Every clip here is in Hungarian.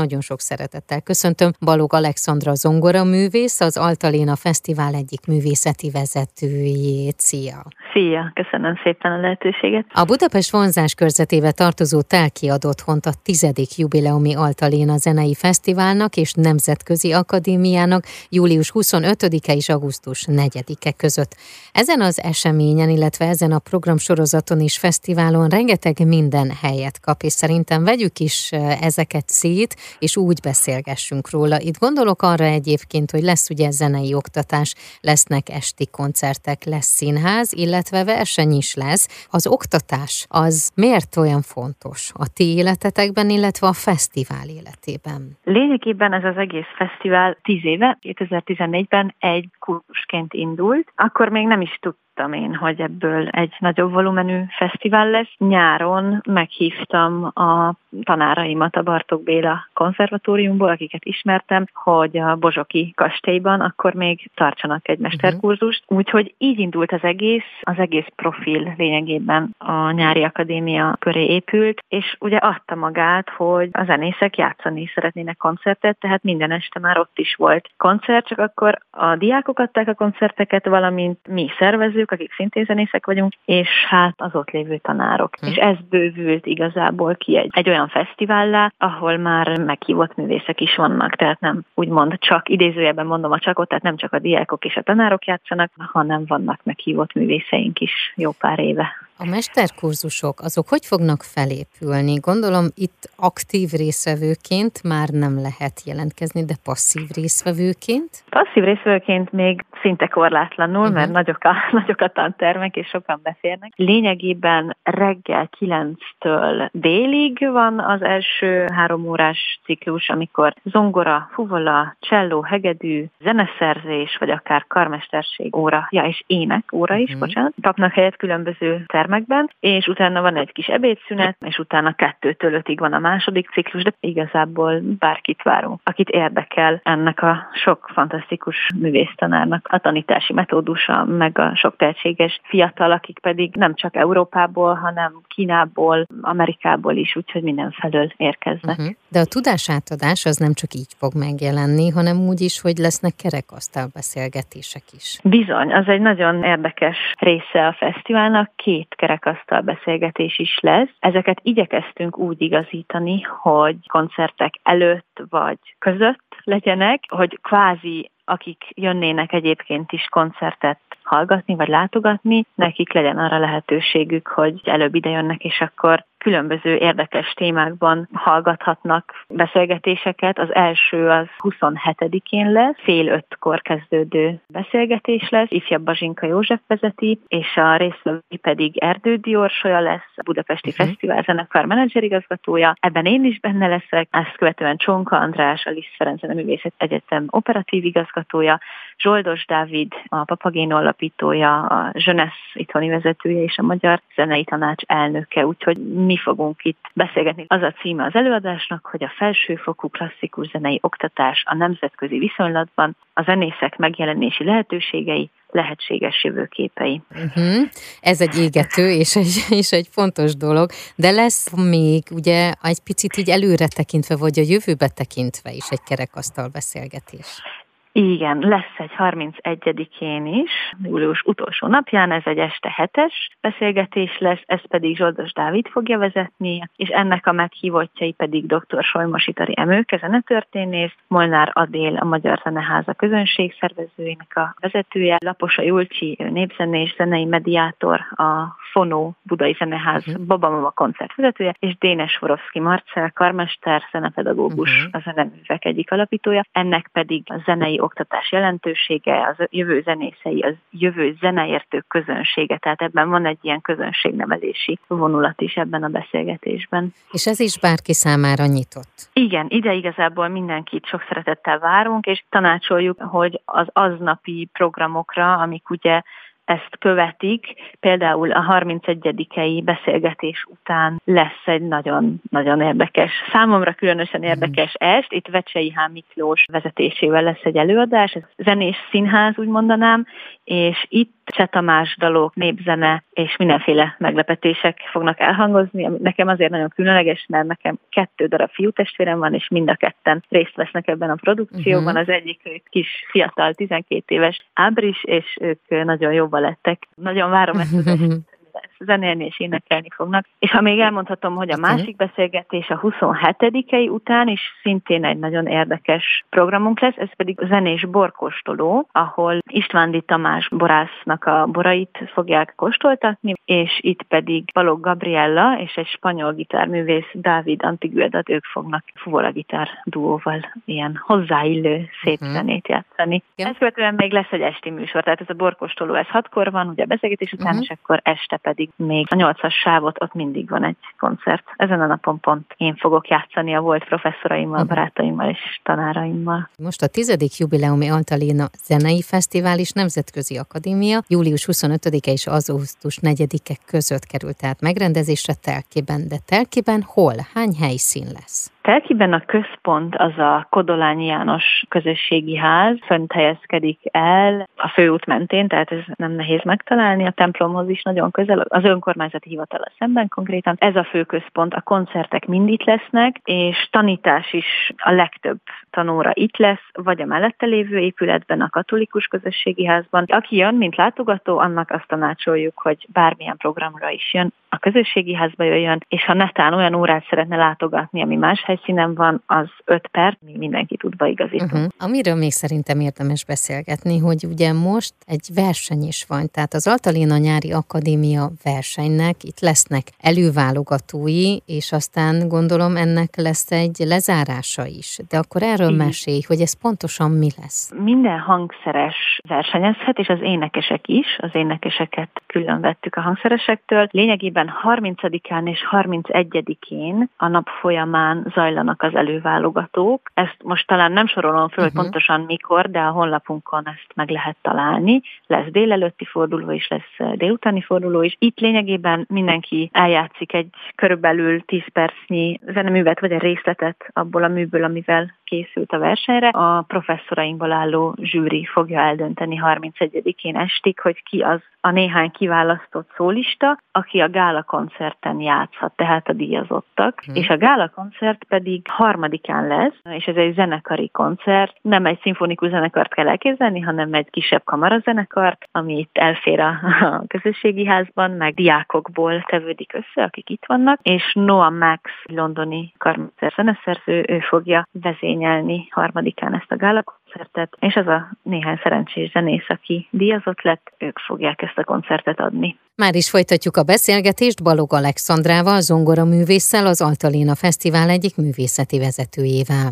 nagyon sok szeretettel köszöntöm Balog Alexandra Zongora művész, az Altaléna Fesztivál egyik művészeti vezetőjét. Szia! Szia, köszönöm szépen a lehetőséget. A Budapest vonzás körzetébe tartozó Telki adott hont a tizedik jubileumi Altaléna Zenei Fesztiválnak és Nemzetközi Akadémiának július 25-e és augusztus 4-e között. Ezen az eseményen, illetve ezen a programsorozaton és fesztiválon rengeteg minden helyet kap, és szerintem vegyük is ezeket szét, és úgy beszélgessünk róla. Itt gondolok arra egyébként, hogy lesz ugye zenei oktatás, lesznek esti koncertek, lesz színház, illetve verseny is lesz. Az oktatás az miért olyan fontos a ti életetekben, illetve a fesztivál életében? Lényegében ez az egész fesztivál 10 éve, 2014-ben egy kurzusként indult. Akkor még nem is tudtam, tudtam én, hogy ebből egy nagyobb volumenű fesztivál lesz. Nyáron meghívtam a tanáraimat a Bartók Béla konzervatóriumból, akiket ismertem, hogy a Bozsoki kastélyban akkor még tartsanak egy mesterkurzust. Uh-huh. Úgyhogy így indult az egész, az egész profil lényegében a nyári akadémia köré épült, és ugye adta magát, hogy a zenészek játszani szeretnének koncertet, tehát minden este már ott is volt koncert, csak akkor a diákok adták a koncerteket, valamint mi szervezők, tanárok, akik szintén zenészek vagyunk, és hát az ott lévő tanárok. Hm. És ez bővült igazából ki egy, egy olyan fesztivállá, ahol már meghívott művészek is vannak, tehát nem úgymond csak, idézőjelben mondom a csakot, tehát nem csak a diákok és a tanárok játszanak, hanem vannak meghívott művészeink is jó pár éve. A mesterkurzusok, azok hogy fognak felépülni? Gondolom itt aktív részvevőként már nem lehet jelentkezni, de passzív részvevőként? Passzív részvevőként még szinte korlátlanul, uh-huh. mert nagyok a, nagyok a tantermek, és sokan beférnek. Lényegében reggel 9-től délig van az első három órás ciklus, amikor zongora, fuvola, cselló, hegedű, zeneszerzés, vagy akár karmesterség óra, ja, és ének óra is, uh-huh. bocsánat, kapnak helyet különböző termek termekben, és utána van egy kis ebédszünet, és utána kettőtől ötig van a második ciklus, de igazából bárkit várunk, akit érdekel ennek a sok fantasztikus művésztanárnak a tanítási metódusa, meg a sok tehetséges fiatal, akik pedig nem csak Európából, hanem Kínából, Amerikából is, úgyhogy mindenfelől érkeznek. Uh-huh. De a tudásátadás az nem csak így fog megjelenni, hanem úgy is, hogy lesznek kerekasztal beszélgetések is. Bizony, az egy nagyon érdekes része a fesztiválnak. Két kerekasztal beszélgetés is lesz. Ezeket igyekeztünk úgy igazítani, hogy koncertek előtt vagy között legyenek, hogy kvázi akik jönnének egyébként is koncertet hallgatni vagy látogatni, nekik legyen arra lehetőségük, hogy előbb ide jönnek, és akkor különböző érdekes témákban hallgathatnak beszélgetéseket. Az első az 27-én lesz, fél ötkor kezdődő beszélgetés lesz, ifjabb Bazsinka József vezeti, és a résztvevői pedig Erdő Diorsolya lesz, a Budapesti uh-huh. Fesztivál zenekar menedzserigazgatója. Ebben én is benne leszek, ezt követően Csonka András, a Liszt Ferenc Művészet Egyetem operatív igazgatója, Zsoldos Dávid, a Papagéno alapítója, a Zsönesz itthoni vezetője és a Magyar Zenei Tanács elnöke, úgyhogy mi fogunk itt beszélgetni. Az a címe az előadásnak, hogy a felsőfokú klasszikus zenei oktatás a nemzetközi viszonylatban, a zenészek megjelenési lehetőségei, lehetséges jövőképei. Uh-huh. Ez egy égető és egy, és egy fontos dolog, de lesz még ugye egy picit így előre tekintve, vagy a jövőbe tekintve is egy kerekasztal beszélgetés. Igen, lesz egy 31-én is, július utolsó napján, ez egy este hetes beszélgetés lesz, ez pedig Zsoldos Dávid fogja vezetni, és ennek a meghívottjai pedig dr. Solymos Itari Emőke, zenetörténész, Molnár Adél, a Magyar Zeneháza közönségszervezőinek a vezetője, Laposa Julcsi, népzenés, zenei mediátor, a Fonó Budai Zeneház uh-huh. Baba Mama koncertvezetője, és Dénes Vorovszki Marcel, karmester, zenepedagógus, uh-huh. a zeneművek egyik alapítója, ennek pedig a zenei oktatás jelentősége, az jövő zenészei, az jövő zeneértők közönsége, tehát ebben van egy ilyen közönségnevelési vonulat is ebben a beszélgetésben. És ez is bárki számára nyitott? Igen, ide igazából mindenkit sok szeretettel várunk, és tanácsoljuk, hogy az aznapi programokra, amik ugye ezt követik. Például a 31 beszélgetés után lesz egy nagyon, nagyon érdekes, számomra különösen érdekes mhm. est. Itt Vecsei H. Miklós vezetésével lesz egy előadás, ez zenés színház, úgy mondanám, és itt Cseh Tamás dalok, népzene és mindenféle meglepetések fognak elhangozni, nekem azért nagyon különleges, mert nekem kettő darab fiútestvérem van, és mind a ketten részt vesznek ebben a produkcióban. Uh-huh. Az egyik kis fiatal, 12 éves Ábris, és ők nagyon jobban lettek. Nagyon várom ezt az zenélni és énekelni fognak. És ha még elmondhatom, hogy a másik beszélgetés a 27-ei után is szintén egy nagyon érdekes programunk lesz, ez pedig zenés borkóstoló, ahol Istvándi Tamás borásznak a borait fogják kóstoltatni, és itt pedig Balog Gabriella és egy spanyol gitárművész Dávid Antiguedat ők fognak fuvolagitár duóval ilyen hozzáillő szép uh-huh. zenét játszani. Igen. Ezt követően még lesz egy esti műsor, tehát ez a borkóstoló, ez hatkor van, ugye a beszélgetés után, uh-huh. és akkor este pedig még a nyolcas sávot, ott mindig van egy koncert. Ezen a napon pont én fogok játszani a volt professzoraimmal, barátaimmal és tanáraimmal. Most a tizedik jubileumi Altalina Zenei Fesztivál és Nemzetközi Akadémia július 25-e és augusztus 4-e között került tehát megrendezésre Telkiben, de Telkiben hol? Hány helyszín lesz? Telkiben a központ az a Kodolányi János közösségi ház, fönt helyezkedik el a főút mentén, tehát ez nem nehéz megtalálni, a templomhoz is nagyon közel, az önkormányzati hivatal szemben konkrétan. Ez a fő központ, a koncertek mind itt lesznek, és tanítás is a legtöbb tanóra itt lesz, vagy a mellette lévő épületben, a katolikus közösségi házban. Aki jön, mint látogató, annak azt tanácsoljuk, hogy bármilyen programra is jön, a közösségi házba jöjjön, és ha netán olyan órát szeretne látogatni, ami más helyszínen van, az 5 perc, mindenki tud beigazítani. Uh-huh. Amiről még szerintem érdemes beszélgetni, hogy ugye most egy verseny is van, tehát az Altalina Nyári Akadémia versenynek itt lesznek előválogatói, és aztán gondolom ennek lesz egy lezárása is. De akkor erről mesélj, hogy ez pontosan mi lesz. Minden hangszeres versenyezhet, és az énekesek is, az énekeseket külön vettük a hangszeresektől. Lényegében 30-án és 31-én a nap folyamán zajlanak az előválogatók. Ezt most talán nem sorolom föl, uh-huh. pontosan mikor, de a honlapunkon ezt meg lehet találni. Lesz délelőtti forduló is, lesz délutáni forduló is. Itt lényegében mindenki eljátszik egy körülbelül 10 percnyi zeneművet, vagy egy részletet abból a műből, amivel készült a versenyre. A professzorainkból álló zsűri fogja eldönteni 31-én estig, hogy ki az a néhány kiválasztott szólista, aki a gála koncerten játszhat, tehát a díjazottak. Hmm. És a gála koncert pedig harmadikán lesz, és ez egy zenekari koncert. Nem egy szimfonikus zenekart kell elképzelni, hanem egy kisebb kamarazenekart, ami itt elfér a, a közösségi házban, meg diákokból tevődik össze, akik itt vannak, és Noah Max, londoni karmester zeneszerző, ő fogja vezényelni harmadikán ezt a gála koncertet, és az a néhány szerencsés zenész, aki díjazott lett, ők fogják ezt a koncertet adni. Már is folytatjuk a beszélgetést Balog Alexandrával, zongoraművésszel, az Altalina Fesztivál egyik művészeti vezetőjével.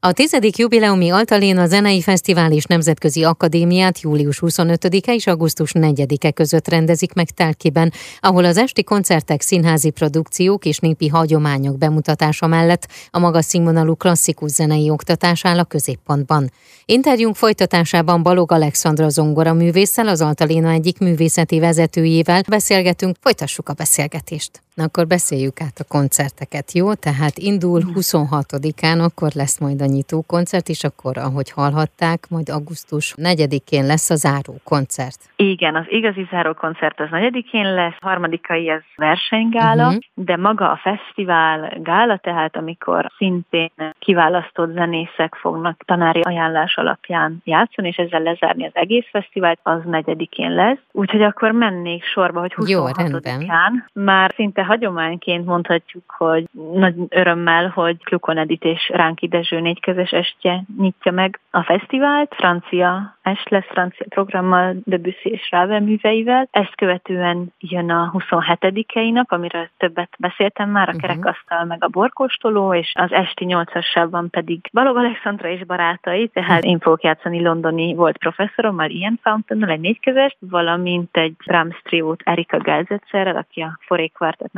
A tizedik jubileumi Altaléna Zenei Fesztivál és Nemzetközi Akadémiát július 25-e és augusztus 4-e között rendezik meg Telkiben, ahol az esti koncertek, színházi produkciók és népi hagyományok bemutatása mellett a magas színvonalú klasszikus zenei oktatás áll a középpontban. Interjúnk folytatásában Balog Alexandra zongora művésszel, az Altaléna egyik művészeti vezetőjével beszélgetünk, folytassuk a beszélgetést. Na akkor beszéljük át a koncerteket, jó? Tehát indul 26-án, akkor lesz majd a nyitó koncert, és akkor, ahogy hallhatták, majd augusztus 4-én lesz a záró koncert. Igen, az igazi záró koncert az 4-én lesz, harmadikai ez versenygála, uh-huh. de maga a fesztivál gála, tehát amikor szintén kiválasztott zenészek fognak tanári ajánlás alapján játszani, és ezzel lezárni az egész fesztivált, az 4-én lesz. Úgyhogy akkor mennék sorba, hogy 26-án már szinte hagyományként mondhatjuk, hogy nagy örömmel, hogy Klukon Edit és Ránki Dezső négykezes estje nyitja meg a fesztivált. Francia est lesz francia programmal, Debussy és Ravel műveivel. Ezt követően jön a 27-i nap, amiről többet beszéltem már, a uh-huh. kerekasztal meg a borkóstoló, és az esti 8-asában pedig Balog Alexandra és barátai, tehát én fogok játszani londoni volt professzorommal, Ian Fountain egy négykezest, valamint egy Brahms triót Erika Gelzetszerrel, aki a Foré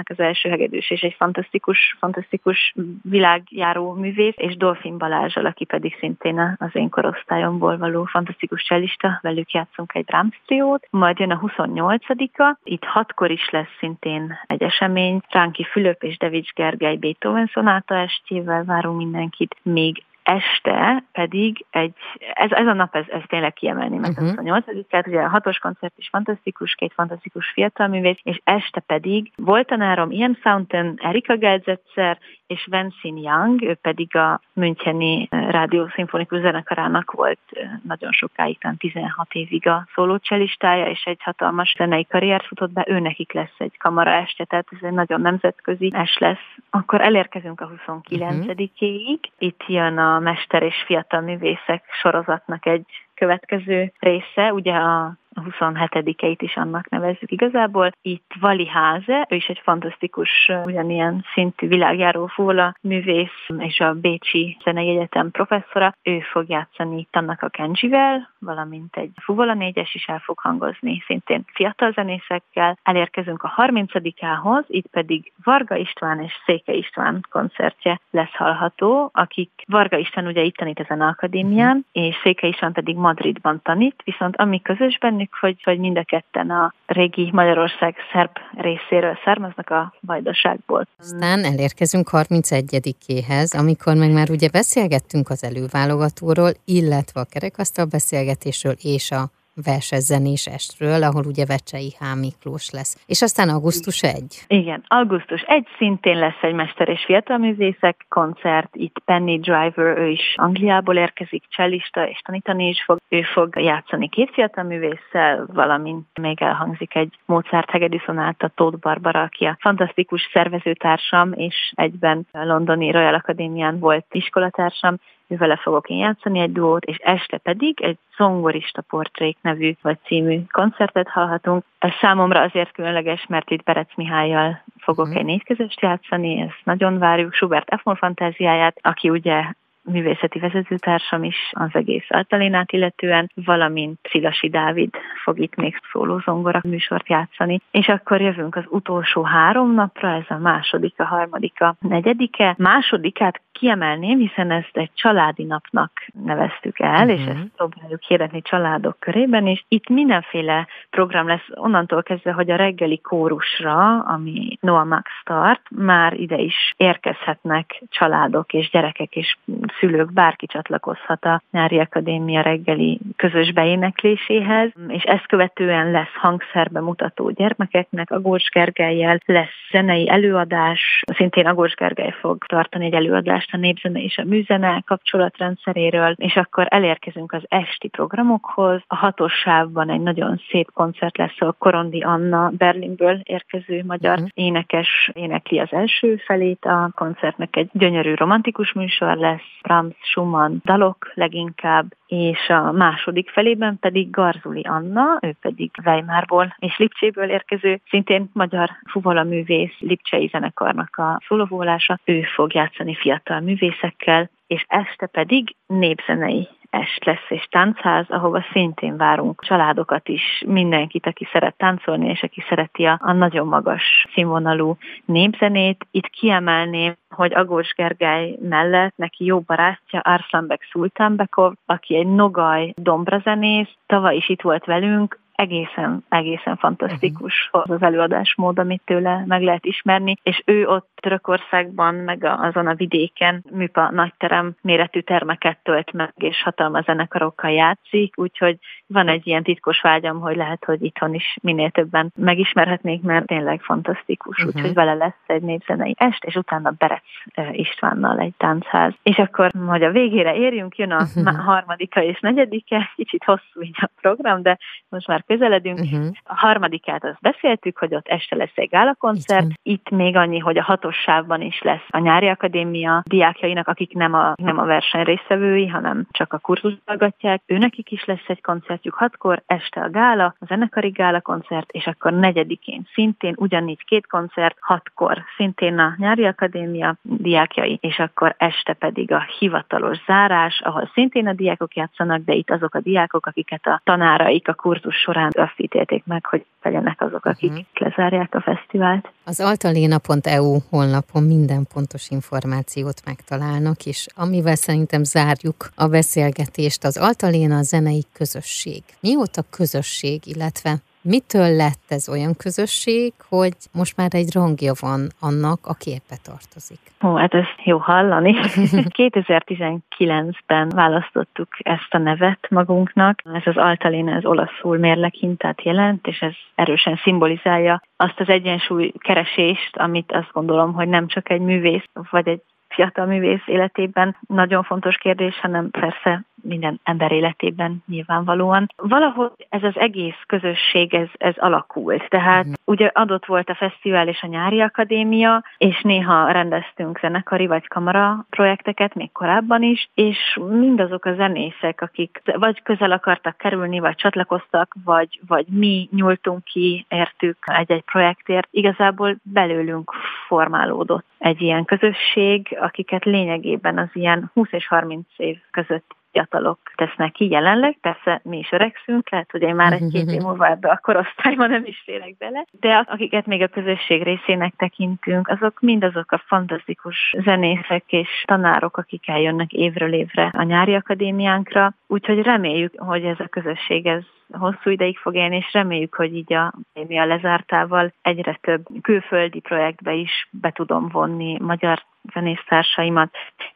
Quartetnek az első hegedűs, és egy fantasztikus, fantasztikus világjáró művész, és Dolphin Balázsal, aki pedig szintén az én korosztályomból való fantasztikus cselista, velük játszunk egy Brahms triót, majd jön a 28-a, itt hatkor is lesz szintén egy esemény, Ránki Fülöp és Devics Gergely Beethoven szonáta estjével várunk mindenkit, még este pedig egy, ez, ez a nap, ez, ez tényleg kiemelni, mert uh-huh. a 28-át, ugye a hatos koncert is fantasztikus, két fantasztikus fiatalművész, és este pedig volt tanárom Ian Fountain, Erika Gelzetzer és Vincent Young, ő pedig a Müncheni eh, Rádió Szimfonikus Zenekarának volt eh, nagyon sokáig, 16 évig a szólócselistája, és egy hatalmas zenei karriert futott be, ő nekik lesz egy kamara este, tehát ez egy nagyon nemzetközi es lesz. Akkor elérkezünk a 29-ig, itt jön a Mester és Fiatal Művészek sorozatnak egy következő része, ugye a 27-eit is annak nevezzük igazából. Itt Vali Háze, ő is egy fantasztikus, ugyanilyen szintű világjáró fúla művész, és a Bécsi Zenei Egyetem professzora. Ő fog játszani itt annak a Kenjivel, valamint egy Fuvola négyes is el fog hangozni, szintén fiatal zenészekkel. Elérkezünk a 30-ához, itt pedig Varga István és Széke István koncertje lesz hallható, akik Varga István ugye itt tanít ezen akadémián, és Széke István pedig Madridban tanít, viszont ami közös bennük, hogy, hogy mind a ketten a régi Magyarország szerb részéről származnak a vajdaságból. Aztán elérkezünk 31-éhez, amikor meg már ugye beszélgettünk az előválogatóról, illetve a kerekasztal beszélgetésről és a versezenés estről, ahol ugye Vecsei H. Miklós lesz. És aztán augusztus 1. Igen, augusztus 1 szintén lesz egy mester és fiatalművészek koncert, itt Penny Driver, ő is Angliából érkezik, cellista, és tanítani is fog. Ő fog játszani két fiatalművésszel, valamint még elhangzik egy Mozart hegedű szonáta Tóth Barbara, aki a fantasztikus szervezőtársam, és egyben a londoni Royal Akadémián volt iskolatársam, vele fogok én játszani egy duót, és este pedig egy zongorista portrék nevű vagy című koncertet hallhatunk. Ez számomra azért különleges, mert itt Berec Mihályjal fogok mm. egy négykezest játszani, ezt nagyon várjuk, Schubert F. fantáziáját, aki ugye művészeti vezetőtársam is az egész Altalénát illetően, valamint Szilasi Dávid fog itt még szóló zongora műsort játszani. És akkor jövünk az utolsó három napra, ez a második, a harmadik, a negyedike. Másodikát kiemelném, hiszen ezt egy családi napnak neveztük el, uh-huh. és mhm. ezt próbáljuk hirdetni családok körében, és itt mindenféle program lesz onnantól kezdve, hogy a reggeli kórusra, ami Noah Max tart, már ide is érkezhetnek családok és gyerekek és szülők, bárki csatlakozhat a Nyári Akadémia reggeli közös beénekléséhez, és ezt követően lesz hangszerbe mutató gyermekeknek, Agócs Gergelyel lesz zenei előadás, szintén Agócs Gergely fog tartani egy előadást a népzene és a műzene kapcsolatrendszeréről, és akkor elérkezünk az esti programokhoz. A hatos sávban egy nagyon szép koncert lesz a Korondi Anna Berlinből érkező magyar uh-huh. énekes énekli az első felét a koncertnek egy gyönyörű romantikus műsor lesz, Brahms, Schumann dalok leginkább, és a második felében pedig Garzuli Anna, ő pedig Weimarból és Lipcséből érkező, szintén magyar fuvola művész, Lipcsei zenekarnak a szólovólása. Ő fog játszani fiatal művészekkel, és este pedig népzenei est lesz és táncház, ahova szintén várunk családokat is, mindenkit, aki szeret táncolni, és aki szereti a, a nagyon magas színvonalú népzenét. Itt kiemelném, hogy Agós Gergely mellett neki jó barátja Arslanbek Szultánbekov, aki egy nogaj dombrazenész, tavaly is itt volt velünk, egészen, egészen fantasztikus uh-huh. az előadásmód, amit tőle meg lehet ismerni, és ő ott Törökországban, meg azon a vidéken műpa nagyterem méretű termeket tölt meg, és hatalmas zenekarokkal játszik, úgyhogy van egy ilyen titkos vágyam, hogy lehet, hogy itthon is minél többen megismerhetnék, mert tényleg fantasztikus, uh-huh. úgyhogy vele lesz egy népzenei est, és utána Berec Istvánnal egy táncház. És akkor, hogy a végére érjünk, jön a uh-huh. harmadika és negyedike, kicsit hosszú így a program, de most már közeledünk. Uh-huh. A harmadikát azt beszéltük, hogy ott este lesz egy gálakoncert. Itt, Itt még annyi, hogy a hatos sávban is lesz a nyári akadémia diákjainak, akik nem a, nem a verseny résztvevői, hanem csak a kurzus hallgatják. Őnekik is lesz egy koncertjük hatkor, este a gála, a zenekari gála koncert, és akkor negyedikén szintén ugyanígy két koncert, hatkor szintén a nyári akadémia diákjai, és akkor este pedig a hivatalos zárás, ahol szintén a diákok játszanak, de itt azok a diákok, akiket a tanáraik a kurzus során során azt ítélték meg, hogy legyenek azok, akik uh-huh. lezárják a fesztivált. Az altaléna.eu honlapon minden pontos információt megtalálnak, és amivel szerintem zárjuk a beszélgetést, az Altaléna zenei közösség. Mióta közösség, illetve Mitől lett ez olyan közösség, hogy most már egy rangja van annak, aki éppe tartozik? Ó, hát ez jó hallani. 2019-ben választottuk ezt a nevet magunknak. Ez az Altalina, ez olaszul mérleghintát jelent, és ez erősen szimbolizálja azt az egyensúly keresést, amit azt gondolom, hogy nem csak egy művész vagy egy fiatal művész életében nagyon fontos kérdés, hanem persze minden ember életében nyilvánvalóan. Valahogy ez az egész közösség, ez, ez alakult. Tehát mm. ugye adott volt a fesztivál és a nyári akadémia, és néha rendeztünk zenekari vagy kamara projekteket még korábban is, és mindazok a zenészek, akik vagy közel akartak kerülni, vagy csatlakoztak, vagy, vagy mi nyúltunk ki, értük egy-egy projektért, igazából belőlünk formálódott egy ilyen közösség, akiket lényegében az ilyen 20 és 30 év között fiatalok tesznek ki jelenleg, persze mi is öregszünk, lehet, hogy én már egy-két év múlva ebbe a korosztályba nem is félek bele, de akiket még a közösség részének tekintünk, azok mind azok a fantasztikus zenészek és tanárok, akik eljönnek évről évre a nyári akadémiánkra, úgyhogy reméljük, hogy ez a közösség ez hosszú ideig fog élni, és reméljük, hogy így a pandémia lezártával egyre több külföldi projektbe is be tudom vonni magyar zenésztársaimat,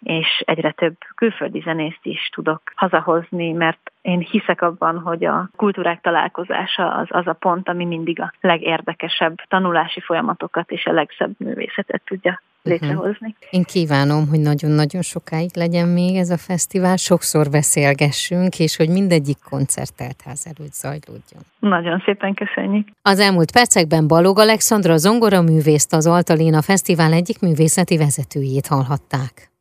és egyre több külföldi zenészt is tudok hazahozni, mert én hiszek abban, hogy a kultúrák találkozása az az a pont, ami mindig a legérdekesebb tanulási folyamatokat és a legszebb művészetet tudja létrehozni. Uh-huh. Én kívánom, hogy nagyon-nagyon sokáig legyen még ez a fesztivál, sokszor beszélgessünk, és hogy mindegyik koncerteltház előtt zajlódjon. Nagyon szépen köszönjük. Az elmúlt percekben Balog Alexandra művészt az Altalina Fesztivál egyik művészeti vezetőjét hallhatták.